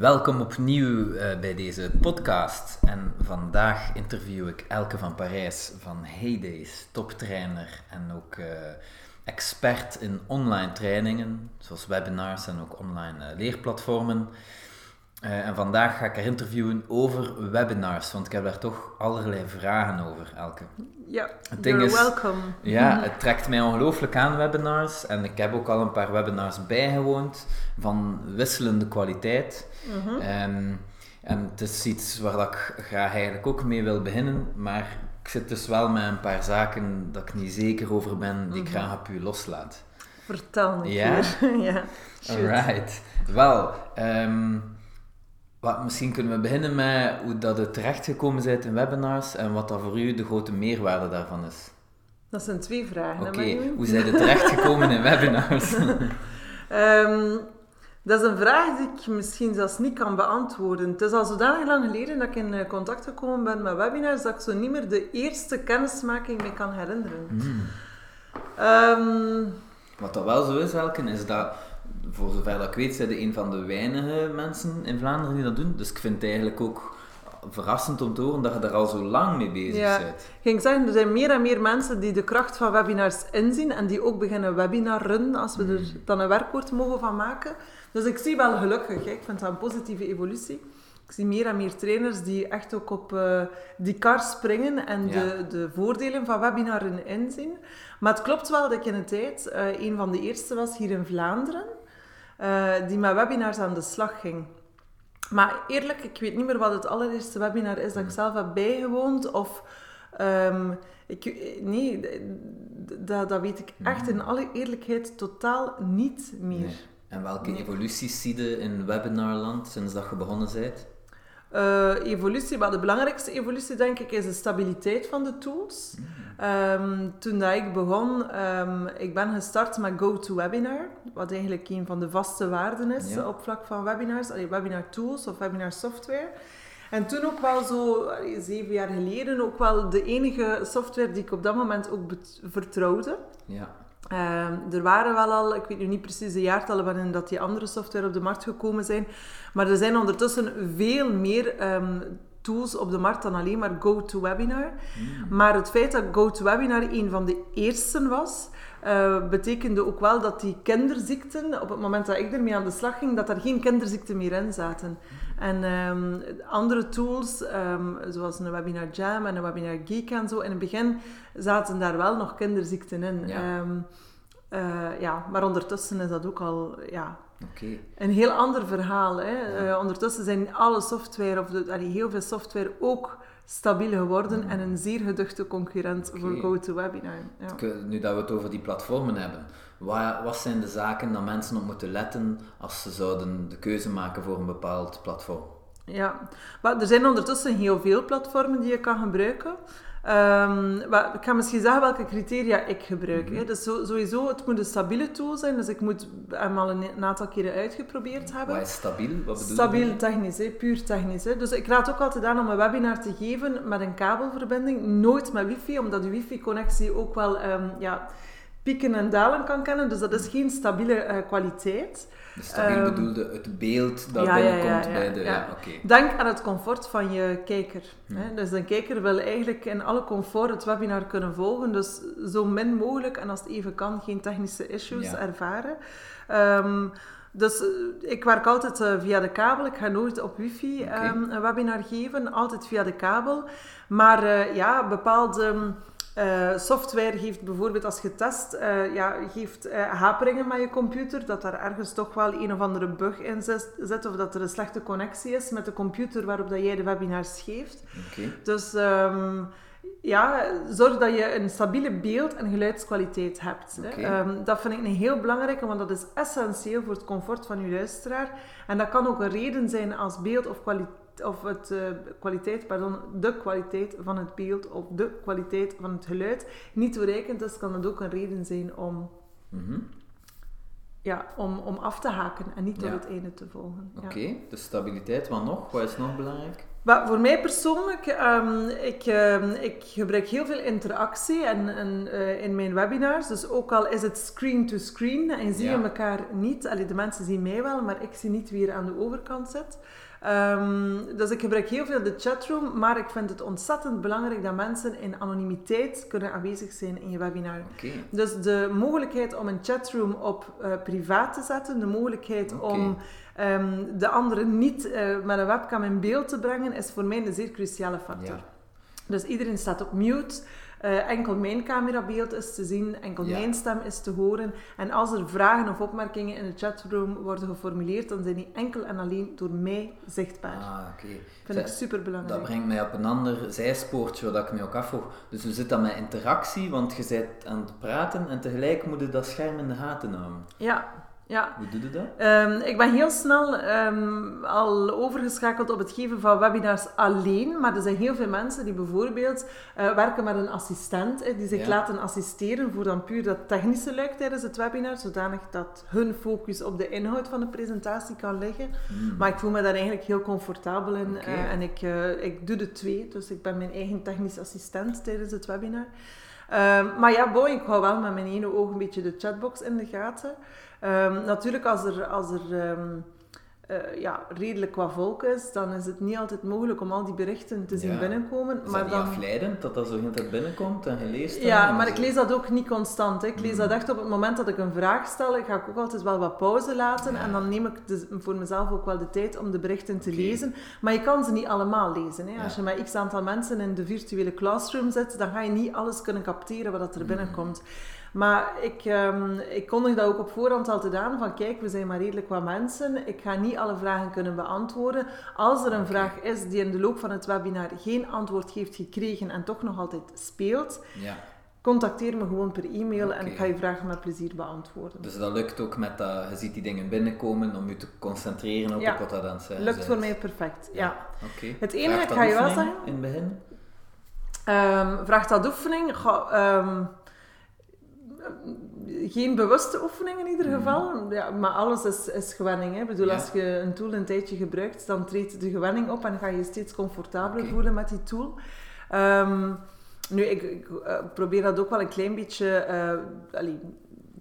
Welkom opnieuw uh, bij deze podcast. En vandaag interview ik Elke van Parijs van Heydays, toptrainer en ook uh, expert in online trainingen, zoals webinars en ook online uh, leerplatformen. En vandaag ga ik haar interviewen over webinars, want ik heb daar toch allerlei vragen over, Elke. Ja, het ding is, welcome. Ja, het trekt mij ongelooflijk aan, webinars. En ik heb ook al een paar webinars bijgewoond van wisselende kwaliteit. Mhm. Ehm, en het is iets waar ik graag eigenlijk ook mee wil beginnen, maar ik zit dus wel met een paar zaken dat ik niet zeker over ben, die ik mhm. graag op u loslaat. Vertel me. Ja? ja, Alright. Wel, um, wat, misschien kunnen we beginnen met hoe dat het terechtgekomen bent in webinars en wat dat voor u de grote meerwaarde daarvan is. Dat zijn twee vragen. Oké, hoe zijn er terechtgekomen in webinars? um, dat is een vraag die ik misschien zelfs niet kan beantwoorden. Het is al zodanig lang geleden dat ik in eh, contact gekomen ben met webinars dat ik zo niet meer de eerste kennismaking mee kan herinneren. Hmm. Ehm, Wat dat wel zo is, Elken, is dat, voor zover dat ik weet, zijn de een van de weinige mensen in Vlaanderen die dat doen. Dus ik vind het eigenlijk ook verrassend om te horen dat je daar al zo lang mee bezig ja. bent. Ik ging zeggen, er zijn meer en meer mensen die de kracht van webinars inzien en die ook beginnen webinarren, als we er hmm. dan een werkwoord mogen van maken. Dus ik zie wel gelukkig, hè. ik vind dat een positieve evolutie. Ik zie meer en meer trainers die echt ook op uh, die kar springen en de, de voordelen van webinaren inzien. Maar het klopt wel dat ik in een tijd uh, een van de eerste was hier in Vlaanderen uh, die met webinars aan de slag ging. Maar eerlijk, ik weet niet meer wat het allereerste webinar is dat ik zelf heb bijgewoond. Of, um, ik, nee, dat, dat weet ik echt in alle eerlijkheid totaal niet meer. En welke evoluties zie je in webinarland sinds dat je begonnen bent? Uh, evolutie, maar de belangrijkste evolutie denk ik is de stabiliteit van de tools. Um, toen dat ik begon, um, ik ben gestart met GoToWebinar, wat eigenlijk een van de vaste waarden is ja. op vlak van webinars, allee, webinar tools of webinar software. En toen ook wel zo, zeven jaar geleden, ook wel de enige software die ik op dat moment ook vertrouwde. Ja. Uh, er waren wel al, ik weet nu niet precies de jaartallen waarin dat die andere software op de markt gekomen zijn, maar er zijn ondertussen veel meer um, tools op de markt dan alleen maar GoToWebinar. Mm. Maar het feit dat GoToWebinar een van de eersten was, uh, betekende ook wel dat die kinderziekten, op het moment dat ik ermee aan de slag ging, dat er geen kinderziekten meer in zaten. En um, andere tools, um, zoals een Webinar Jam en een Webinar Geek en zo, in het begin zaten daar wel nog kinderziekten in. Ja. Um, uh, ja, maar ondertussen is dat ook al ja, okay. een heel ander verhaal. Hè. Ja. Uh, ondertussen zijn alle software, of de, allee, heel veel software, ook stabiel geworden en een zeer geduchte concurrent okay. voor GoToWebinar. Ja. Nu dat we het over die platformen hebben, wat, wat zijn de zaken dat mensen op moeten letten als ze zouden de keuze maken voor een bepaald platform? Ja, maar er zijn ondertussen heel veel platformen die je kan gebruiken. Um, maar ik ga misschien zeggen welke criteria ik gebruik. Mm -hmm. Dus sowieso, het moet een stabiele tool zijn. Dus ik moet hem al een, aantal keren uitgeprobeerd hebben. Wat is stabiel? Wat bedoel stabiel je? technisch, hè? puur technisch. Hè? Dus ik raad ook altijd aan om een webinar te geven met een kabelverbinding. Nooit met wifi, omdat de wifi-connectie ook wel um, ja, pieken en dalen kan kennen. Dus dat is geen stabiele uh, kwaliteit. Dus stabiel um, bedoelde het beeld dat ja, binnenkomt ja, ja, bij de... Ja. Okay. Denk aan het comfort van je kijker. Hè? Dus een kijker wil eigenlijk in alle comfort het webinar kunnen volgen. Dus zo min mogelijk, en als het even kan, geen technische issues ervaren. Um, dus uh, ik werk altijd uh, via de kabel. Ik ga nooit op wifi okay. um, een webinar geven. Altijd via de kabel. Maar uh, ja, bepaalde uh, software geeft bijvoorbeeld als je test, uh, ja, geeft uh, haperingen met je computer, dat daar ergens toch wel een of andere bug in zit, of dat er een slechte connectie is met de computer waarop dat jij de webinars geeft. Okay. Dus um, ja, zorg dat je een stabiele beeld- en geluidskwaliteit hebt. Okay. Um, dat vind ik een heel belangrijke, want dat is essentieel voor het comfort van je luisteraar. En dat kan ook een reden zijn als beeld of kwaliteit of het, uh, kwaliteit, pardon, de kwaliteit van het beeld of de kwaliteit van het geluid niet toereikend is, kan het ook een reden zijn om, mm -hmm. ja, om, om af te haken en niet tot ja. het einde te volgen. Oké, okay. de stabiliteit, wat nog? Wat is nog belangrijk? Maar voor mij persoonlijk, um, ik, um, ik gebruik heel veel interactie en, en, uh, in mijn webinars. Dus ook al is het screen to screen en zie je ja. elkaar niet. Allee, de mensen zien mij wel, maar ik zie niet wie er aan de overkant zit. Um, dus ik gebruik heel veel de chatroom, maar ik vind het ontzettend belangrijk dat mensen in anonimiteit kunnen aanwezig zijn in je webinar. Okay. Dus de mogelijkheid om een chatroom op uh, privaat te zetten, de mogelijkheid Okay. om um, de anderen niet uh, met een webcam in beeld te brengen, is voor mij een zeer cruciale factor. Ja. Dus iedereen staat op mute. Uh, enkel mijn camerabeeld is te zien, enkel Ja. mijn stem is te horen. En als er vragen of opmerkingen in de chatroom worden geformuleerd, dan zijn die enkel en alleen door mij zichtbaar. Ah, oké. Vind ik super belangrijk. Dat brengt mij op een ander zijspoortje wat ik me ook afvroeg. Dus we zitten met interactie, want je bent aan het praten en tegelijk moet je dat scherm in de gaten houden. Ja, ja. Hoe doe je dat? Um, ik ben heel snel um, al overgeschakeld op het geven van webinars alleen, maar er zijn heel veel mensen die bijvoorbeeld uh, werken met een assistent, eh, die zich Ja. laten assisteren voor dan puur dat technische luik tijdens het webinar, zodanig dat hun focus op de inhoud van de presentatie kan liggen. Hmm. Maar ik voel me daar eigenlijk heel comfortabel in uh, en ik, uh, ik doe de twee, dus ik ben mijn eigen technisch assistent tijdens het webinar. Um, maar ja, boy, ik hou wel met mijn ene oog een beetje de chatbox in de gaten. Um, natuurlijk, als er, als er um, uh, ja, redelijk qua volk is, dan is het niet altijd mogelijk om al die berichten te zien Ja. binnenkomen. Is maar dat niet dan... afleidend, dat dat zo heel tijd binnenkomt en gelezen Ja, maar ik lees dat ook niet constant. Hè. Ik lees Mm. dat echt op het moment dat ik een vraag stel. Ga ik ook altijd wel wat pauze laten. Ja. En dan neem ik de, voor mezelf ook wel de tijd om de berichten te lezen. Maar je kan ze niet allemaal lezen. Hè. Ja. Als je met x aantal mensen in de virtuele classroom zit, dan ga je niet alles kunnen capteren wat er Mm. Maar ik, um, ik kondig dat ook op voorhand altijd aan. Van kijk, we zijn maar redelijk wat mensen. Ik ga niet alle vragen kunnen beantwoorden. Als er een vraag is die in de loop van het webinar geen antwoord heeft gekregen en toch nog altijd speelt, Ja, contacteer me gewoon per e-mail en ik ga je vragen met plezier beantwoorden. dus dat lukt ook met dat, je ziet die dingen binnenkomen om je te concentreren op Ja. wat dat aan het zeggen Lukt voor mij perfect, ja. Oké. Het enige, ga je wel zeggen- In het begin? Ehm vraagt dat oefening? Ehm, geen bewuste oefening in ieder Mhm. geval, ja, maar alles is, is gewenning. Hè. Ik bedoel, Ja. als je een tool een tijdje gebruikt, dan treedt de gewenning op en ga je je steeds comfortabeler voelen met die tool. Ehm, nu, ik, ik eh, probeer dat ook wel een klein beetje eh, allee,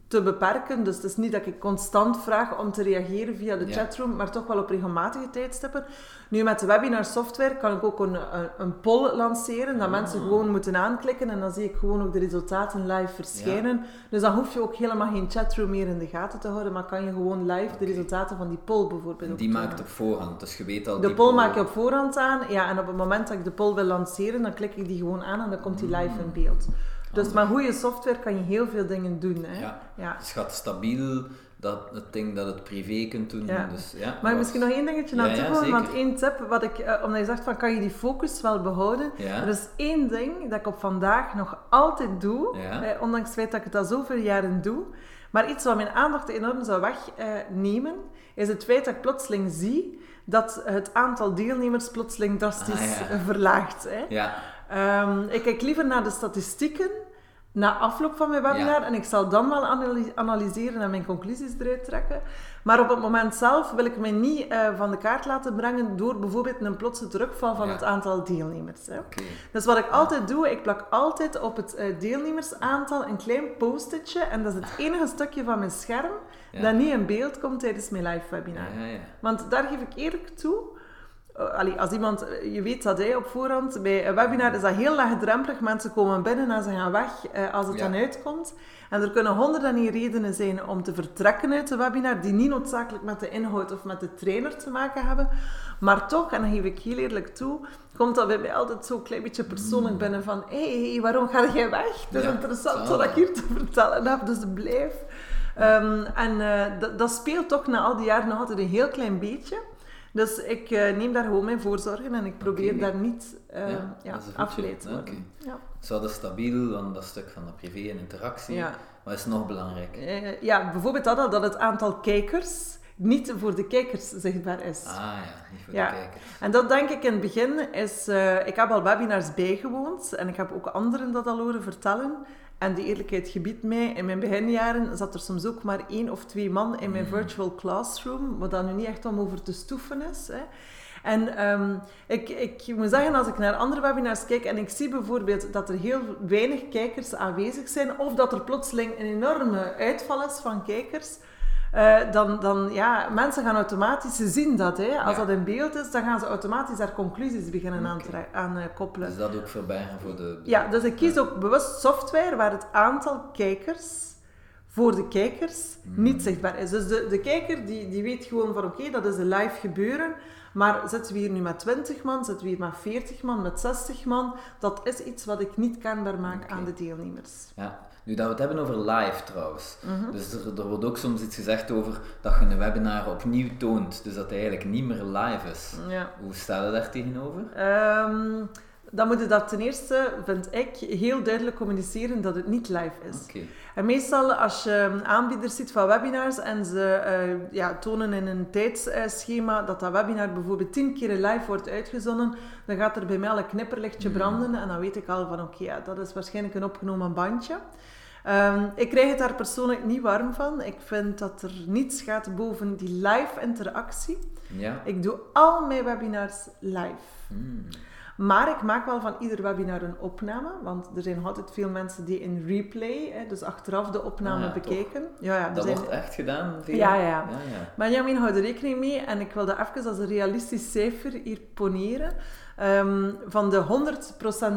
te beperken. Dus het is niet dat ik constant vraag om te reageren via de Ja. chatroom, maar toch wel op regelmatige tijdstippen. Nu, met de webinar software kan ik ook een, een, een poll lanceren, dat Ah. mensen gewoon moeten aanklikken en dan zie ik gewoon ook de resultaten live verschijnen. Dus dan hoef je ook helemaal geen chatroom meer in de gaten te houden, maar kan je gewoon live de resultaten van die poll bijvoorbeeld Die maakt op voorhand, dus je weet al De die poll maak je op voorhand aan, ja, en op het moment dat ik de poll wil lanceren, dan klik ik die gewoon aan en dan komt die live in beeld. Dus met goede software kan je heel veel dingen doen. Hè? Ja. Ja. Het gaat stabiel, dat, het ding dat het privé kunt doen. Ja. Dus, ja, Maar misschien nog één dingetje Ja, aan toevoegen, want één tip, wat ik, eh, omdat je zegt van kan je die focus wel behouden. Ja. Er is één ding dat ik op vandaag nog altijd doe, eh, ondanks het feit dat ik het al zoveel jaren doe. Maar iets wat mijn aandacht enorm zou wegnemen, is het feit dat ik plotseling zie dat het aantal deelnemers plotseling drastisch Ah, eh, verlaagt. Hè. Ja, Ehm, ik kijk liever naar de statistieken na afloop van mijn webinar Ja. en ik zal dan wel analy- analyseren en mijn conclusies eruit trekken. Maar op het moment zelf wil ik mij niet eh, van de kaart laten brengen door bijvoorbeeld een plotse terugval van Ja. het aantal deelnemers. Hè. Dus wat ik altijd doe, ik plak altijd op het eh, deelnemersaantal een klein post-itje en dat is het enige stukje van mijn scherm dat niet in beeld komt tijdens mijn live webinar. Want daar geef ik eerlijk toe. Eh, allee, als iemand, eh, je weet dat hij op voorhand, bij een webinar is dat heel laagdrempelig. Mensen komen binnen en ze gaan weg eh, als het Ja. dan uitkomt. En er kunnen honderden en één redenen zijn om te vertrekken uit de webinar, die niet noodzakelijk met de inhoud of met de trainer te maken hebben. Maar toch, en dat geef ik heel eerlijk toe, komt dat bij mij altijd zo'n klein beetje persoonlijk binnen van hé, hey, waarom ga jij weg? Het is Ja, interessant wat ik hier te vertellen heb, dus blijf. Ehm, en dat- dat speelt toch na al die jaren nog altijd een heel klein beetje. Dus ik eh, neem daar gewoon mijn voorzorgen en ik probeer daar niet uh, Ja, ja, afgeleid te worden. Ja. Zo dat is stabiel, want dat stuk van de privé en interactie. Ja. Maar is nog belangrijk. Eh, ja, bijvoorbeeld dat al, dat het aantal kijkers niet voor de kijkers zichtbaar is. Ah ja, niet voor Ja. de kijkers. En dat denk ik in het begin is... ik heb al webinars bijgewoond en ik heb ook anderen dat al horen vertellen. En die eerlijkheid gebiedt mij, in mijn beginjaren zat er soms ook maar één of twee man in mijn Mm. virtual classroom, wat dan nu niet echt om over te stoeven is. Hè. En ehm, ik, ik moet zeggen, als ik naar andere webinars kijk en ik zie bijvoorbeeld dat er heel weinig kijkers aanwezig zijn, of dat er plotseling een enorme uitval is van kijkers, uh, dan, dan ja, mensen gaan automatisch, ze zien dat. Hè. Als dat in beeld is, dan gaan ze automatisch daar conclusies beginnen aan, aan uh, koppelen. Dus dat ook gaan voor de... Ja, dus ik kies ook bewust software waar het aantal kijkers voor de kijkers hmm. niet zichtbaar is. Dus de, de kijker die, die weet gewoon van oké, dat is een live gebeuren. Maar zitten we hier nu met 20 man, zitten we hier met 40 man, met 60 man, dat is iets wat ik niet kenbaar maak aan de deelnemers. Ja, nu dat we het hebben over live trouwens. Mhm. Dus er, er, wordt ook soms iets gezegd over dat je een webinar opnieuw toont. Dus dat het eigenlijk niet meer live is. Ja. Hoe stel je daar tegenover? Um, dan moet je dat ten eerste, vind ik, heel duidelijk communiceren dat het niet live is. Okay. En meestal als je aanbieders ziet van webinars en ze uh, ja, tonen in een tijdsschema dat dat webinar bijvoorbeeld tien keer live wordt uitgezonden, dan gaat er bij mij al een knipperlichtje mm. branden en dan weet ik al van oké, ja, dat is waarschijnlijk een opgenomen bandje. Um, ik krijg het daar persoonlijk niet warm van. Ik vind dat er niets gaat boven die live interactie. Ja. Ik doe al mijn webinars live. Mm. Maar ik maak wel van ieder webinar een opname, want er zijn altijd veel mensen die in replay, hè, dus achteraf de opname ah, bekijken. Ja, ja, dat wordt echt gedaan? Ja, ja, ja. ja, ja. Benjamin houdt er rekening mee en ik wil dat even als een realistisch cijfer hier poneren. Um, van de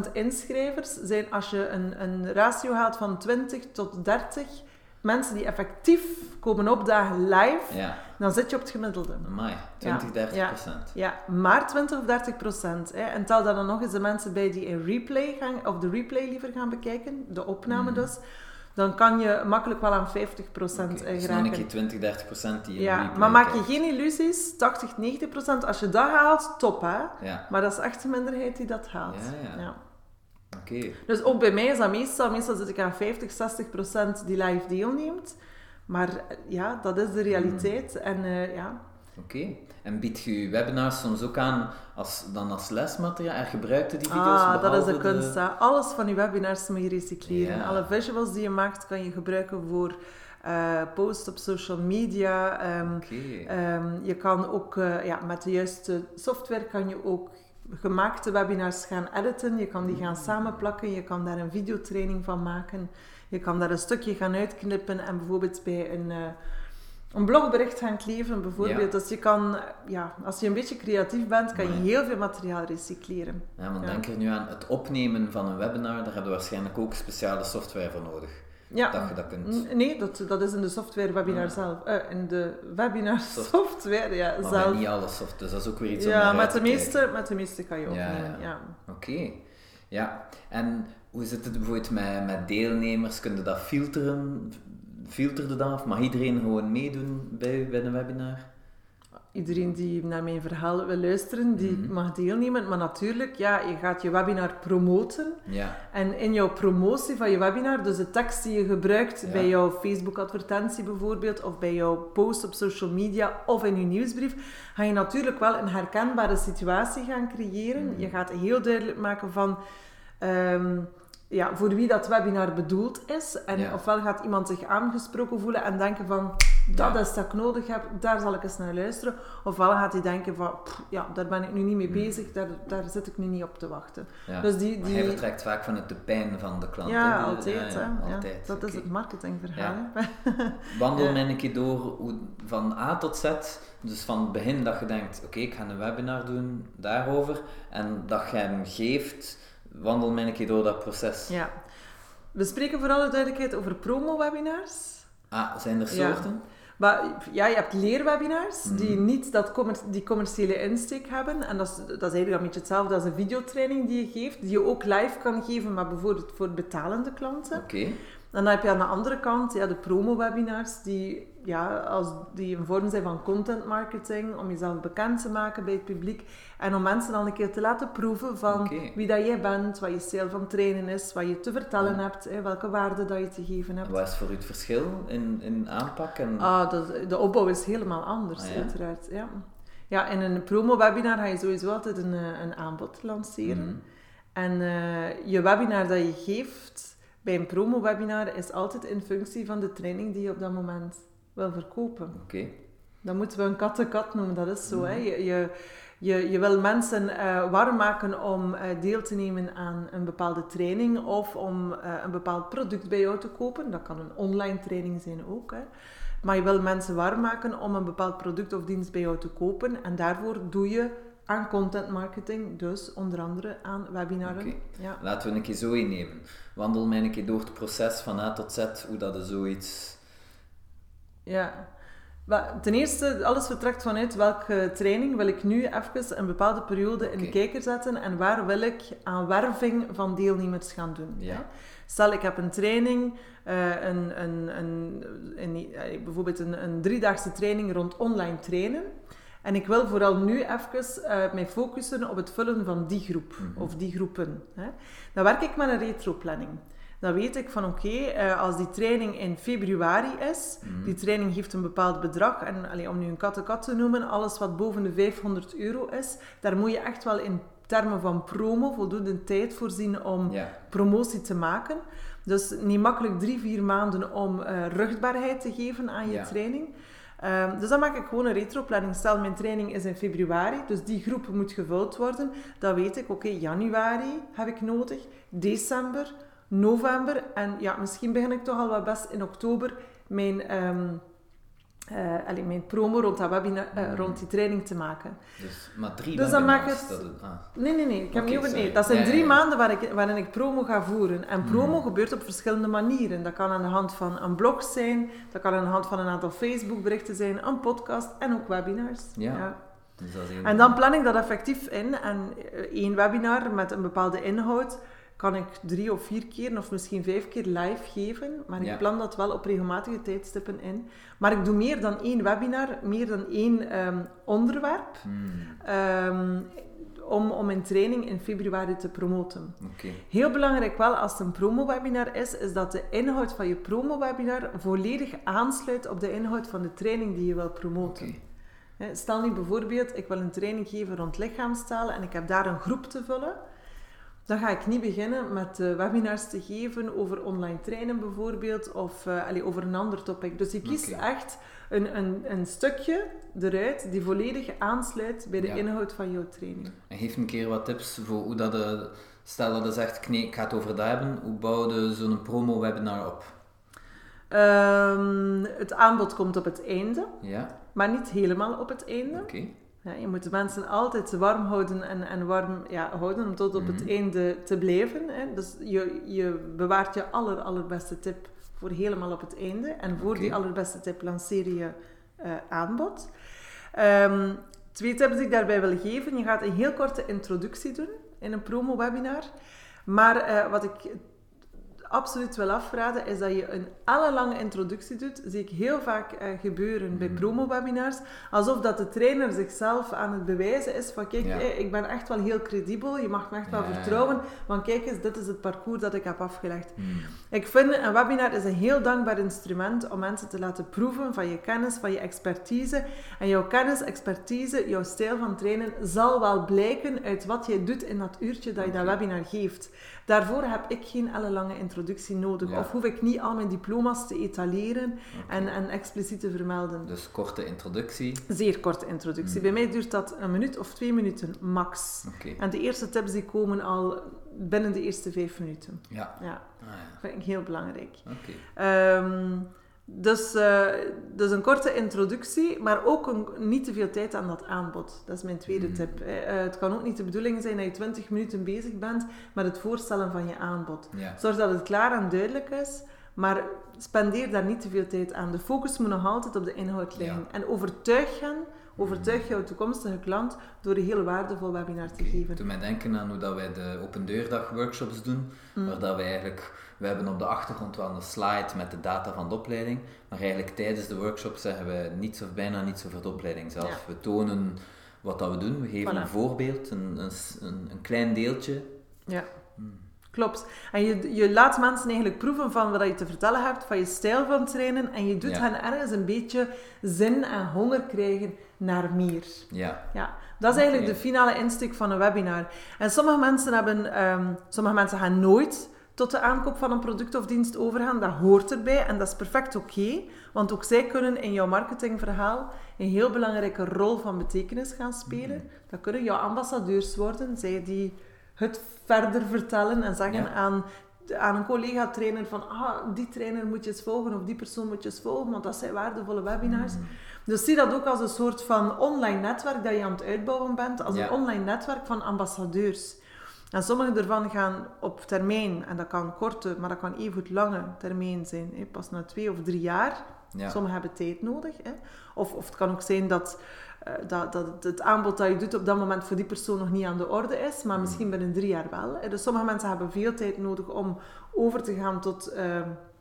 100% inschrijvers zijn als je een, een ratio haalt van 20 tot 30 mensen die effectief komen opdagen live, ja. dan zit je op het gemiddelde. Amai, 20, 30 procent. Ja, maar 20 of 30 procent. En tel dan nog eens de mensen bij die in replay gaan, of de replay liever gaan bekijken, de opname mm. dus, dan kan je makkelijk wel aan 50 procent okay, dus geraken. Dus 20, 30 procent die je Ja, maar maak je geen illusies, 80, 90 procent, als je dat haalt, top hè. Ja. Maar dat is echt de minderheid die dat haalt. ja. ja. Dus ook bij mij is dat meestal, meestal zit ik aan 50, 60 procent die live deelneemt. Maar ja, dat is de realiteit. Hmm. En uh, ja. Oké. En biedt je je webinars soms ook aan als, dan als lesmateriaal? Er gebruikte die video's Ah, dat is de kunst. Alles van je webinars moet je recycleren. Alle visuals die je maakt, kan je gebruiken voor uh, posts op social media. Um, um, je kan ook uh, ja, met de juiste software kan je ook gemaakte webinars gaan editen. Je kan die gaan samenplakken. Je kan daar een videotraining van maken. Je kan daar een stukje gaan uitknippen en bijvoorbeeld bij een, uh, een blogbericht gaan kleven. Bijvoorbeeld. Dus je kan, ja, als je een beetje creatief bent, kan je heel veel materiaal recycleren. Ja, want denk er nu aan het opnemen van een webinar. Daar hebben we waarschijnlijk ook speciale software voor nodig. Ja. Dat je dat kunt... Nee, dat, dat is in de software webinar zelf. Uh, in de webinar software, ja, maar zelf. niet alle software, dus dat is ook weer iets ja, met de meeste, met de meeste kan je opnemen, ja. ja. Oké. Ja, en hoe zit het bijvoorbeeld met, met deelnemers? Kun je dat filteren? Filterde dat? Of mag iedereen gewoon meedoen bij, bij een webinar? iedereen die naar mijn verhaal wil luisteren, die mhm. mag deelnemen. Maar natuurlijk, ja, je gaat je webinar promoten. Ja. En in jouw promotie van je webinar, dus de tekst die je gebruikt bij jouw Facebook-advertentie bijvoorbeeld, of bij jouw post op social media, of in je nieuwsbrief, ga je natuurlijk wel een herkenbare situatie gaan creëren. Mhm. Je gaat heel duidelijk maken van... Ehm, ja, voor wie dat webinar bedoeld is. En ofwel gaat iemand zich aangesproken voelen en denken van, dat is dat ik nodig heb, daar zal ik eens naar luisteren. Ofwel gaat hij denken van, ja, daar ben ik nu niet mee hmm. bezig, daar, daar zit ik nu niet op te wachten. Dus die, die... hij vertrekt vaak vanuit de pijn van de klant. Ja, altijd. Hè? altijd. dat is het marketingverhaal. Wandel mij een keer door van A tot Z. Dus van het begin dat je denkt, oké, ik ga een webinar doen daarover. En dat je hem geeft wandel mij een keer door dat proces. Ja. We spreken voor alle duidelijkheid over promo-webinars. Ah, zijn er soorten? Maar ja, je hebt leerwebinars die mhm. niet dat die commerciële insteek hebben. En dat is, dat is eigenlijk een beetje hetzelfde als een videotraining die je geeft, die je ook live kan geven, maar bijvoorbeeld voor betalende klanten. Oké. En dan heb je aan de andere kant ja, de promo-webinars, die, ja, als, die een vorm zijn van content marketing, om jezelf bekend te maken bij het publiek. En om mensen dan een keer te laten proeven van wie dat jij bent, wat je stijl van trainen is, wat je te vertellen hebt, hè, welke waarde dat je te geven hebt. Wat is voor u het verschil in, in aanpak? En... Ah, de, de opbouw is helemaal anders, ah, uiteraard. Ja. ja, in een promo-webinar ga je sowieso altijd een, eh, een aanbod lanceren. Mhm. En uh, je webinar dat je geeft bij een promo-webinar is altijd in functie van de training die je op dat moment wil verkopen. Oké. Dan moeten we een kat-kat noemen, dat is zo. hè? Mhm. Je, je, Je, je wil mensen uh, warm maken om uh, deel te nemen aan een bepaalde training of om uh, een bepaald product bij jou te kopen. Dat kan een online training zijn ook. Hè. Maar je wil mensen warm maken om een bepaald product of dienst bij jou te kopen. En daarvoor doe je aan content marketing, dus onder andere aan webinaren. Okay. Ja. Laten we een keer zo innemen. Wandel mij een keer door het proces van A tot Z, hoe dat er zoiets... Ja, ten eerste, alles vertrekt vanuit welke training wil ik nu even een bepaalde periode in de kijker zetten en waar wil ik aan werving van deelnemers gaan doen. Ja. Stel, ik heb een training, uh, een, een, een, een, bijvoorbeeld een, een driedaagse training rond online trainen. En ik wil vooral nu even uh, mij focussen op het vullen van die groep Mhm. of die groepen. Hè. Dan werk ik met een retroplanning. Dan weet ik van oké, okay, als die training in februari is, Mhm. die training heeft een bepaald bedrag. En allee, om nu een kat-kat te noemen, alles wat boven de 500 euro is, daar moet je echt wel in termen van promo voldoende tijd voorzien om promotie te maken. Dus niet makkelijk drie, vier maanden om uh, rugbaarheid te geven aan je training. Um, dus dan maak ik gewoon een retroplanning. Stel, mijn training is in februari, dus die groep moet gevuld worden. Dan weet ik, oké, januari heb ik nodig, december, november en ja, misschien begin ik toch al wat best in oktober mijn, um, uh, allee, mijn promo rond, dat webinar, uh, rond die training te maken. Dus, maar drie Dus dan maak het- dat, ah. Nee, nee, nee. Ik heb Oké, niet over, nee. Dat zijn Ja, drie ja, ja. maanden waar ik, waarin ik promo ga voeren. En promo Mhm. gebeurt op verschillende manieren. Dat kan aan de hand van een blog zijn, dat kan aan de hand van een aantal Facebook-berichten zijn, een podcast en ook webinars. Ja. Dus En dan plan ik dat effectief in. En eh, één webinar met een bepaalde inhoud kan ik drie of vier keer of misschien vijf keer live geven. Maar Ja. ik plan dat wel op regelmatige tijdstippen in. Maar ik doe meer dan één webinar, meer dan één ehm, onderwerp. Hmm, ehm, om, om mijn training in februari te promoten. Heel belangrijk wel als het een promo-webinar is, is dat de inhoud van je promo-webinar volledig aansluit op de inhoud van de training die je wil promoten. Stel nu bijvoorbeeld, ik wil een training geven rond lichaamstaal en ik heb daar een groep te vullen. Dan ga ik niet beginnen met eh, webinars te geven over online trainen bijvoorbeeld, of eh, over een ander topic. Dus je kiest Oké. echt een, een, een stukje eruit die volledig aansluit bij de Ja. inhoud van jouw training. En geef een keer wat tips voor hoe dat... De, stel dat je zegt, nee, ik ga het over dat hebben. Hoe bouw je zo'n promo-webinar op? Ehm, het aanbod komt op het einde, Ja? maar niet helemaal op het einde. Ja, je moet de mensen altijd warm houden en, en warm ja, houden om tot op het Mhm. einde te blijven. Hè. Dus je, je bewaart je aller, allerbeste tip voor helemaal op het einde. En voor die allerbeste tip lanceer je eh, aanbod. Ehm, twee tips die ik daarbij wil geven. Je gaat een heel korte introductie doen in een promo-webinar. Maar eh, wat ik absoluut wil afraden, is dat je een ellenlange introductie doet. zie ik heel vaak eh, gebeuren bij Mhm. promo-webinars. Alsof dat de trainer zichzelf aan het bewijzen is van kijk, Ja. eh, ik ben echt wel heel credibel, je mag me echt wel Ja, vertrouwen, want kijk eens, dit is het parcours dat ik heb afgelegd. Hmm. Ik vind een webinar is een heel dankbaar instrument om mensen te laten proeven van je kennis, van je expertise. En jouw kennis, expertise, jouw stijl van trainen zal wel blijken uit wat jij doet in dat uurtje dat je dat webinar geeft. Daarvoor heb ik geen ellenlange introductie nodig. Ja. Of hoef ik niet al mijn diploma's te etaleren en, en expliciet te vermelden. Dus korte introductie. Zeer korte introductie. Mm. Bij mij duurt dat een minuut of twee minuten max. Oké. En de eerste tips die komen al binnen de eerste vijf minuten. Ja. Ja, Ah, ja. vind ik heel belangrijk. Oké. Ehm, dus, eh, dus een korte introductie, maar ook een, niet te veel tijd aan dat aanbod. Dat is mijn tweede Mhm. tip. Eh, eh, het kan ook niet de bedoeling zijn dat je 20 minuten bezig bent met het voorstellen van je aanbod. Zorg dat het klaar en duidelijk is, maar spendeer daar niet te veel tijd aan. De focus moet nog altijd op de inhoud liggen. En overtuig hen, overtuig jouw toekomstige klant door een heel waardevol webinar te Oké. geven. Doe mij denken aan hoe dat wij de open deurdag workshops doen, Mm. waar dat wij eigenlijk, we hebben op de achtergrond wel een slide met de data van de opleiding, maar eigenlijk tijdens de workshop zeggen we niets of bijna niets over de opleiding zelf. Ja. We tonen wat dat we doen, we geven Voilà. een voorbeeld, een, een, een, klein deeltje. Ja. Hmm. Klopt. En je, je laat mensen eigenlijk proeven van wat je te vertellen hebt, van je stijl van trainen. En je doet Ja. hen ergens een beetje zin en honger krijgen naar meer. Ja, Ja, dat is eigenlijk de finale insteek van een webinar. En sommige mensen hebben, ehm, sommige mensen gaan nooit tot de aankoop van een product of dienst overgaan. Dat hoort erbij en dat is perfect oké, want ook zij kunnen in jouw marketingverhaal een heel belangrijke rol van betekenis gaan spelen. Mhm. Dat kunnen jouw ambassadeurs worden, zij die het verder vertellen en zeggen Ja. aan, aan een collega-trainer van ah, die trainer moet je eens volgen of die persoon moet je eens volgen, want dat zijn waardevolle webinars. Mhm. Dus zie dat ook als een soort van online netwerk dat je aan het uitbouwen bent, als Ja. een online netwerk van ambassadeurs. En sommige daarvan gaan op termijn, en dat kan korte, maar dat kan even goed lange termijn zijn, hè, pas na twee of drie jaar. Ja. Sommigen hebben tijd nodig. Hè. Of, of het kan ook zijn dat, eh, dat, dat het- aanbod dat je doet op dat moment voor die persoon nog niet aan de orde is, maar misschien binnen drie jaar wel. Hè. Dus sommige mensen hebben veel tijd nodig om over te gaan tot eh,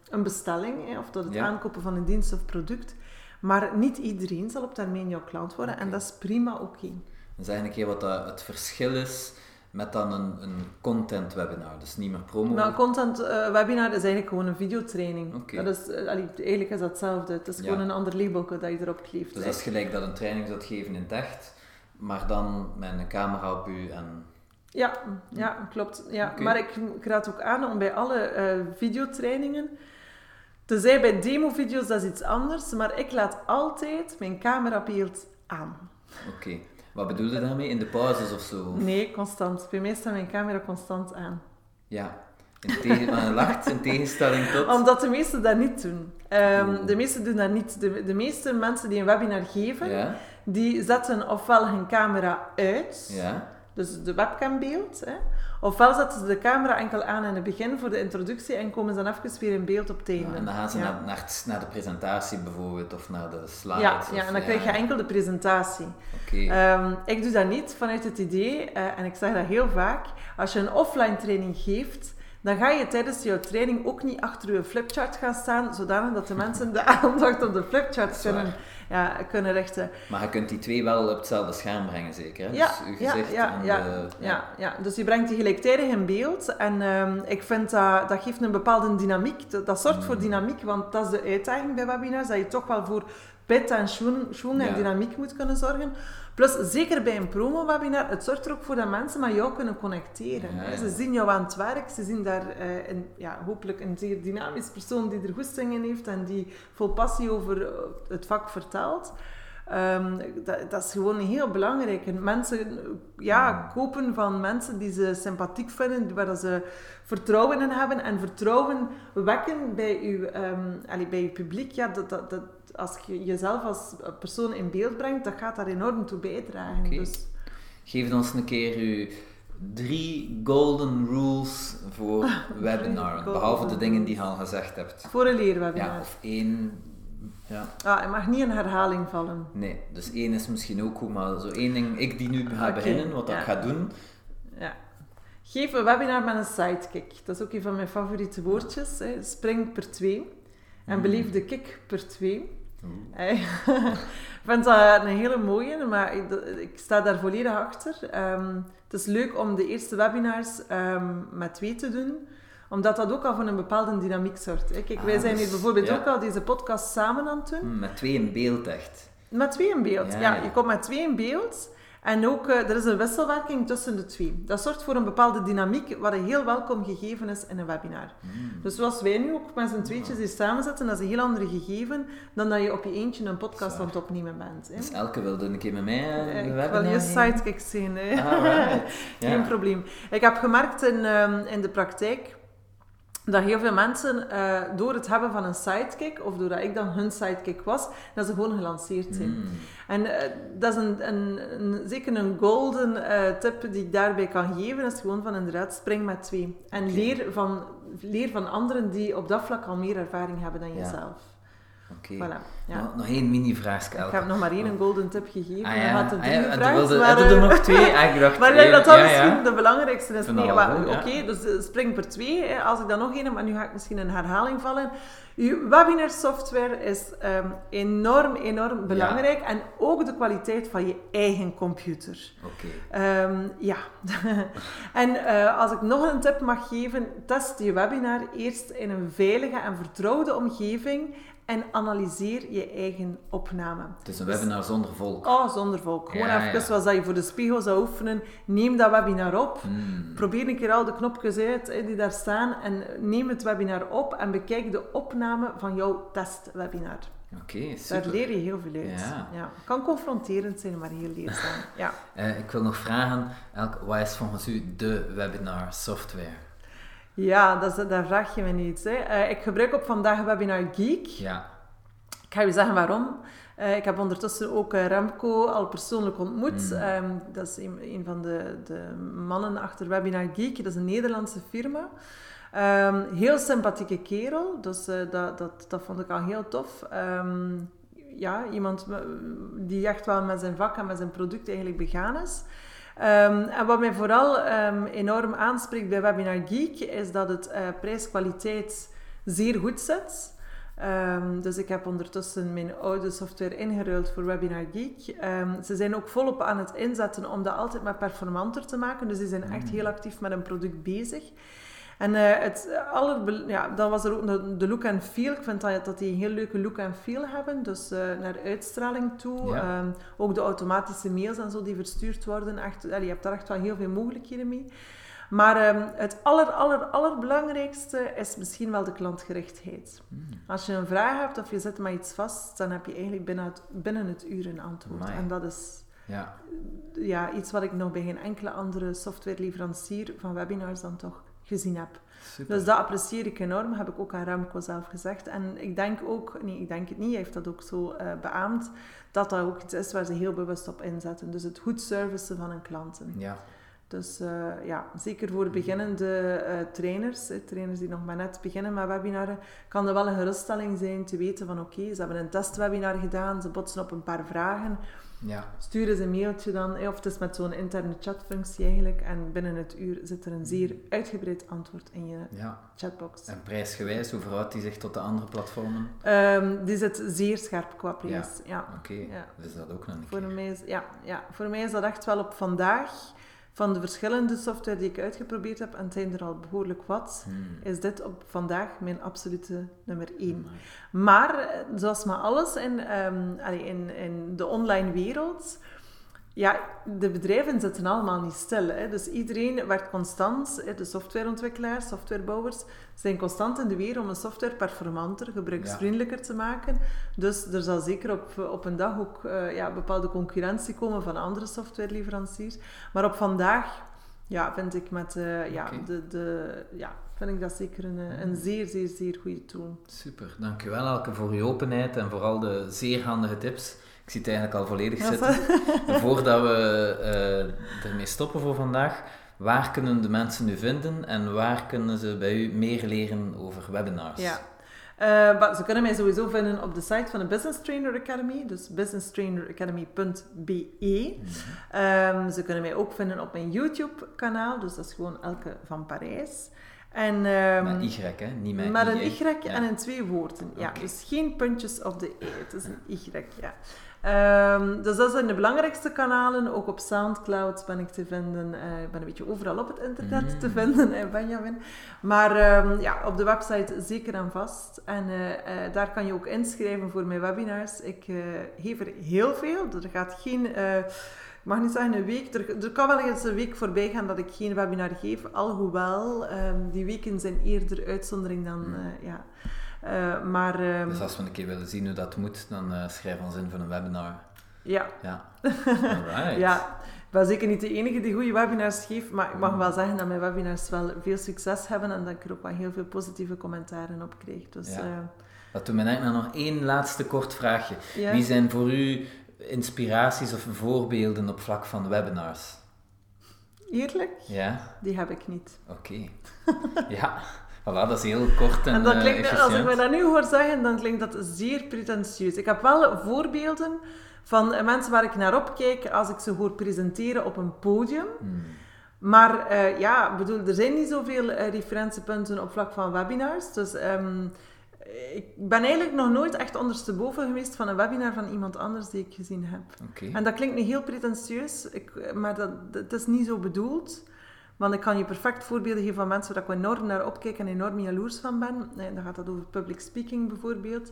een bestelling, hè, of tot het Ja. aankopen van een dienst of product. Maar niet iedereen zal op termijn jouw klant worden en dat is prima oké. Dan zeg een keer wat dat het verschil is met dan een, een content webinar. Dus niet meer promo. Nou, content eh, webinar is eigenlijk gewoon een videotraining. Dat is, eh, eigenlijk is dat hetzelfde. Het is Ja. gewoon een ander labelje dat je erop kleeft. dus dat is gelijk dat een training zou geven in het echt, maar dan met een camera op u en... Ja, ja klopt. Ja. Maar ik, ik raad ook aan om bij alle eh, videotrainingen, tenzij bij demovideo's dat is iets anders, maar ik laat altijd mijn camerabeeld aan. Oké. Wat bedoel je daarmee? In de pauzes of zo? Nee, constant. Bij mij staat mijn camera constant aan. Ja. In tegen... maar je lacht in tegenstelling tot... Omdat de meesten dat niet doen. Ehm, de meesten doen dat niet. De, de meeste mensen die een webinar geven, Ja? die zetten ofwel hun camera uit, Ja? dus de webcambeeld, hè, ofwel zetten ze de camera enkel aan in het begin voor de introductie en komen ze dan even weer in beeld op het einde. Ja, en dan gaan ze Ja. naar, naar, het- naar de presentatie bijvoorbeeld, of naar de slides. Ja, of- ja, en dan krijg je enkel de presentatie. Ehm, ik doe dat niet vanuit het idee, eh, en ik zeg dat heel vaak, als je een offline training geeft, dan ga je tijdens jouw training ook niet achter je flipchart gaan staan, zodanig dat de mensen de aandacht op de flipchart kunnen, ja, kunnen richten. Maar je kunt die twee wel op hetzelfde scherm brengen, zeker? Hè? Ja, dus uw ja, gezicht ja, en ja, de... Ja, ja, dus je brengt die gelijktijdig in beeld. En ehm, ik vind dat, dat geeft een bepaalde dynamiek. Dat, dat zorgt voor Mm. dynamiek, want dat is de uitdaging bij webinars, dat je toch wel voor pit en schwung, schwung en Ja. dynamiek moet kunnen zorgen. Plus, zeker bij een promo-webinar, het zorgt er ook voor dat mensen met jou kunnen connecteren. Ja. Ze zien jou aan het werk, ze zien daar eh, een, ja, hopelijk een zeer dynamisch persoon die er goesting in heeft en die vol passie over eh, het vak vertelt. Ehm, dat, dat is gewoon heel belangrijk. En mensen ja, kopen van mensen die ze sympathiek vinden, waar ze vertrouwen in hebben. En vertrouwen wekken bij uw, ehm, allee, bij uw publiek. Ja, dat, dat, dat, als je jezelf als persoon in beeld brengt, dat gaat daar enorm toe bijdragen. Dus, Geef ons een keer uw drie golden rules voor webinar, behalve de dingen die je al gezegd hebt. voor een leerwebinar. Ja, of één... Ja, Ah, je mag niet in herhaling vallen. nee. Dus één is misschien ook goed, maar zo één ding, ik die nu ga beginnen, wat dat ja. ik ga doen. Ja. Geef een webinar met een sidekick. Dat is ook een van mijn favoriete woordjes. Hè. Spring per twee. En Mm. beleef de kick per twee. Ik vind dat een hele mooie, maar ik, ik sta daar volledig achter. Ehm, het is leuk om de eerste webinars ehm, met twee te doen, omdat dat ook al voor een bepaalde dynamiek zorgt. hè. Kijk, wij Ah, zijn hier dus, bijvoorbeeld ja. ook al deze podcast samen aan het doen. Hm, Met twee in beeld echt. Met twee in beeld. Ja, Ja, ja. je komt met twee in beeld. En ook, eh, er is een wisselwerking tussen de twee. Dat zorgt voor een bepaalde dynamiek, wat een heel welkom gegeven is in een webinar. Hm. Dus zoals wij nu ook met z'n tweetjes hier samen zitten, dat is een heel andere gegeven dan dat je op je eentje een podcast aan het opnemen bent. Hè. Dus elke wilde een keer met mij eh, Eh, de ik wil webinar je geven? sidekick zien. Hè. Geen Ja. probleem. Ik heb gemerkt in, ehm, in de praktijk dat heel veel mensen door het hebben van een sidekick, of doordat ik dan hun sidekick was, dat ze gewoon gelanceerd zijn. Hm. En eh, dat is een, een, een- zeker een golden eh, tip die ik daarbij kan geven, is gewoon van inderdaad spring met twee. En leer, van, leer van anderen die op dat vlak al meer ervaring hebben dan jezelf. Oké. Voilà. Ja. Nog, nog één mini-vraagje, Ik heb nog maar één een golden tip gegeven, Ah ja, had ah, drie ja, gevraagd, toen wilde, maar, hadden er nog twee? Ah, ik dacht Maar één. dat dat Ja, misschien ja. de belangrijkste is. Nee, oké, ja. dus eh, spring per twee. Hè. Als ik dan nog één, maar nu ga ik misschien in herhaling vallen. Uw webinar software is ehm, enorm, enorm belangrijk. En ook de kwaliteit van je eigen computer. Oké. Ehm, ja. en eh, als ik nog een tip mag geven, test je webinar eerst in een veilige en vertrouwde omgeving en analyseer je eigen opname. Het is een webinar zonder volk. Oh, zonder volk. Gewoon Ja, even ja. zoals dat je voor de spiegel zou oefenen. Neem dat webinar op. Hmm. Probeer een keer al de knopjes uit die daar staan en neem het webinar op en bekijk de opname van jouw testwebinar. Oké, Daar super. leer je heel veel uit. Ja. Kan confronterend zijn, maar heel leerzaam. Ja. Eh, ik wil nog vragen, Elke, wat is volgens u de webinar software? Ja, dat is, daar vraag je me niet. Hè. Eh, ik gebruik op vandaag Webinar Geek. Ja. Ik ga je zeggen waarom. Eh, ik heb ondertussen ook eh, Remco al persoonlijk ontmoet. Mm. Ehm, dat is een, een van de, de mannen achter Webinar Geek. Dat is een Nederlandse firma. Ehm, heel sympathieke kerel, dus dat, dat, dat vond ik al heel tof. Ehm, ja, iemand die echt wel met zijn vak en met zijn product eigenlijk begaan is. Ehm, en wat mij vooral ehm, enorm aanspreekt bij Webinar Geek, is dat het eh, prijs-kwaliteit zeer goed zit. Ehm, dus ik heb ondertussen mijn oude software ingeruild voor Webinar Geek. Ze zijn ook volop aan het inzetten om dat altijd maar performanter te maken. Dus die zijn echt heel actief met een product bezig. En eh, het aller, ja, dan was er ook de, de look and feel. Ik vind dat, dat die een heel leuke look and feel hebben. Dus eh, naar uitstraling toe. Ja. Ehm, ook de automatische mails en zo die verstuurd worden. Echt, je hebt daar echt wel heel veel mogelijkheden mee. Maar ehm, het aller, aller, allerbelangrijkste is misschien wel de klantgerichtheid. Hmm. Als je een vraag hebt of je zit met iets vast, dan heb je eigenlijk binnen het, binnen het uur een antwoord. Amai. En dat is Ja. ja, iets wat ik nog bij geen enkele andere softwareleverancier van webinars dan toch gezien heb. Super. Dus dat apprecieer ik enorm, heb ik ook aan Remco zelf gezegd. En ik denk ook, nee, ik denk het niet, hij heeft dat ook zo eh, beaamd, dat dat ook iets is waar ze heel bewust op inzetten. Dus het goed servicen van hun klanten. Ja. Dus eh, ja, zeker voor beginnende eh, trainers, trainers die nog maar net beginnen met webinaren, kan er wel een geruststelling zijn te weten van oké, ze hebben een testwebinar gedaan, ze botsen op een paar vragen, Ja. stuur eens een mailtje dan, of het is met zo'n interne chatfunctie eigenlijk, en binnen het uur zit er een zeer uitgebreid antwoord in je Ja. chatbox. En prijsgewijs, hoe verhoudt die zich tot de andere platformen? Ehm, die zit zeer scherp qua prijs. Ja. Oké, Ja. dus dat ook nog een Voor, keer. mij is, ja, ja, voor mij is dat echt wel op vandaag, van de verschillende software die ik uitgeprobeerd heb, en het zijn er al behoorlijk wat, Hmm. is dit op vandaag mijn absolute nummer één. Amai. Maar, eh, zoals met alles in, ehm, allee, in, in de online wereld, ja, de bedrijven zitten allemaal niet stil. Hè. Dus iedereen werkt constant, hè, de softwareontwikkelaars, softwarebouwers, zijn constant in de weer om een software performanter, gebruiksvriendelijker te maken. Dus er zal zeker op, op een dag ook eh, ja, bepaalde concurrentie komen van andere softwareleveranciers. Maar op vandaag ja, vind ik met eh, ja, de, de, ja, vind ik dat zeker een, eh, een zeer, zeer, zeer goede tool. Super, dankjewel Elke voor je openheid en vooral de zeer handige tips. Ik zie het eigenlijk al volledig zitten. En voordat we eh, ermee stoppen voor vandaag, waar kunnen de mensen u vinden en waar kunnen ze bij u meer leren over webinars? Ja. Maar ze kunnen mij sowieso vinden op de site van de Business Trainer Academy, dus businesstraineracademy.be. Mhm. Ehm, ze kunnen mij ook vinden op mijn YouTube-kanaal, dus dat is gewoon Elke van Parijs. En, ehm, Met Y, hè? Niet met, met een Y hè? en in twee woorden. Ja, dus geen puntjes op de E. Het is een Y, ja. Ehm, dus dat zijn de belangrijkste kanalen. Ook op Soundcloud ben ik te vinden. Eh, ik ben een beetje overal op het internet te Mm. vinden, eh, Benjamin. Maar ehm, ja, op de website zeker en vast. En eh, eh, daar kan je ook inschrijven voor mijn webinars. Ik geef er heel veel. Er gaat geen... ik mag niet zeggen een week. Er, er kan wel eens een week voorbij gaan dat ik geen webinar geef. Alhoewel, ehm, die weken zijn eerder uitzondering dan... Mm. ja. Eh, maar ehm, Dus als we een keer willen zien hoe dat moet, dan eh schrijf ons in voor een webinar. ja, Ja. Alright. ja, ik ben zeker niet de enige die goede webinars geeft, maar ik mag wel zeggen dat mijn webinars wel veel succes hebben en dat ik er ook wel heel veel positieve commentaren op kreeg. Dus, Ja. eh, Dat doet me denken aan nog één laatste kort vraagje. ja. Wie zijn voor u inspiraties of voorbeelden op vlak van webinars? Eerlijk? Ja? Die heb ik niet. Oké. ja, voilà, dat is heel kort en, En dat eh, klinkt, als ik me dat nu hoor zeggen, dan klinkt dat zeer pretentieus. Ik heb wel voorbeelden van mensen waar ik naar opkijk als ik ze hoor presenteren op een podium. Hmm. Maar eh, ja, bedoel, er zijn niet zoveel eh, referentiepunten op vlak van webinars. Dus ehm, ik ben eigenlijk nog nooit echt ondersteboven geweest van een webinar van iemand anders die ik gezien heb. En dat klinkt nu heel pretentieus, ik, maar dat, dat is niet zo bedoeld. Want ik kan je perfect voorbeelden geven van mensen waar ik enorm naar opkijk en enorm jaloers van ben. Dan gaat dat over public speaking bijvoorbeeld.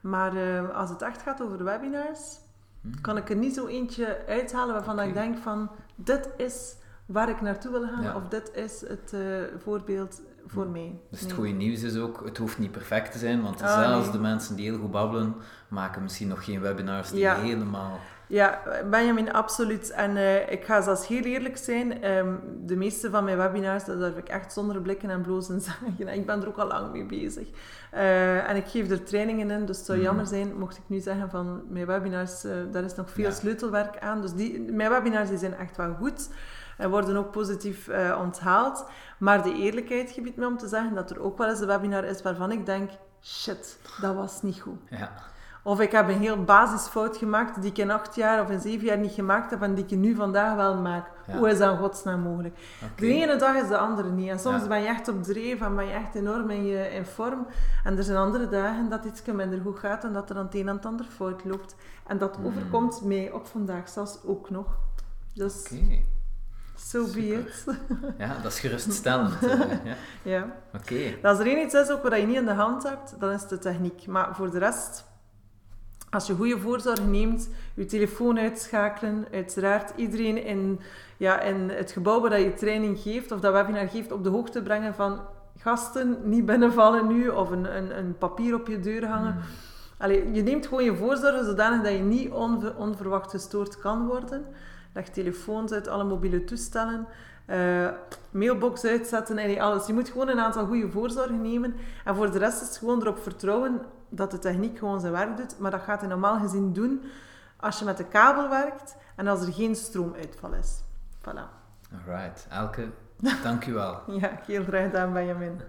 Maar eh, als het echt gaat over webinars, kan ik er niet zo eentje uithalen waarvan ik denk van, dit is waar ik naartoe wil gaan, Ja. of dit is het eh, voorbeeld voor mij. Dus het goede nieuws is ook, het hoeft niet perfect te zijn, want Ah, zelfs nee. de mensen die heel goed babbelen, maken misschien nog geen webinars die Ja. helemaal... Ja, Benjamin, absoluut. En eh, ik ga zelfs heel eerlijk zijn. ehm, de meeste van mijn webinars, dat durf ik echt zonder blikken en blozen zeggen. Ik ben er ook al lang mee bezig. Eh, en ik geef er trainingen in, dus het zou Mhm. jammer zijn mocht ik nu zeggen van mijn webinars, eh, daar is nog veel Ja. sleutelwerk aan. Dus die, mijn webinars die zijn echt wel goed. En worden ook positief onthaald. Maar de eerlijkheid gebiedt me om te zeggen dat er ook wel eens een webinar is waarvan ik denk, shit, dat was niet goed. Ja, Of ik heb een heel basisfout gemaakt die ik in acht jaar of in zeven jaar niet gemaakt heb en die ik nu vandaag wel maak. Ja. Hoe is dat in godsnaam mogelijk? De ene dag is de andere niet. En soms Ja. ben je echt op dreef en ben je echt enorm in, je, in vorm. En er zijn andere dagen dat iets minder goed gaat en dat er aan het een en het ander fout loopt. En dat Mm. overkomt mij op vandaag zelfs ook nog. Dus, Oké. so be Super. it. Ja, dat is geruststellend. eh, ja. ja. Oké. Als er één iets is ook wat je niet in de hand hebt, dan is het de techniek. Maar voor de rest, als je goede voorzorg neemt, je telefoon uitschakelen, uiteraard iedereen in, ja, in het gebouw waar je training geeft of dat webinar geeft op de hoogte brengen van gasten niet binnenvallen nu of een, een, een papier op je deur hangen. Mm. Allee, je neemt gewoon je voorzorgen zodanig dat je niet onver- onverwacht gestoord kan worden. Leg telefoons uit, alle mobiele toestellen, eh, mailbox uitzetten en alles. Je moet gewoon een aantal goede voorzorgen nemen. En voor de rest is het gewoon erop vertrouwen dat de techniek gewoon zijn werk doet. Maar dat gaat hij normaal gezien doen als je met de kabel werkt en als er geen stroomuitval is. Voilà. Alright. Elke, dank u wel. Ja, heel graag gedaan, Benjamin.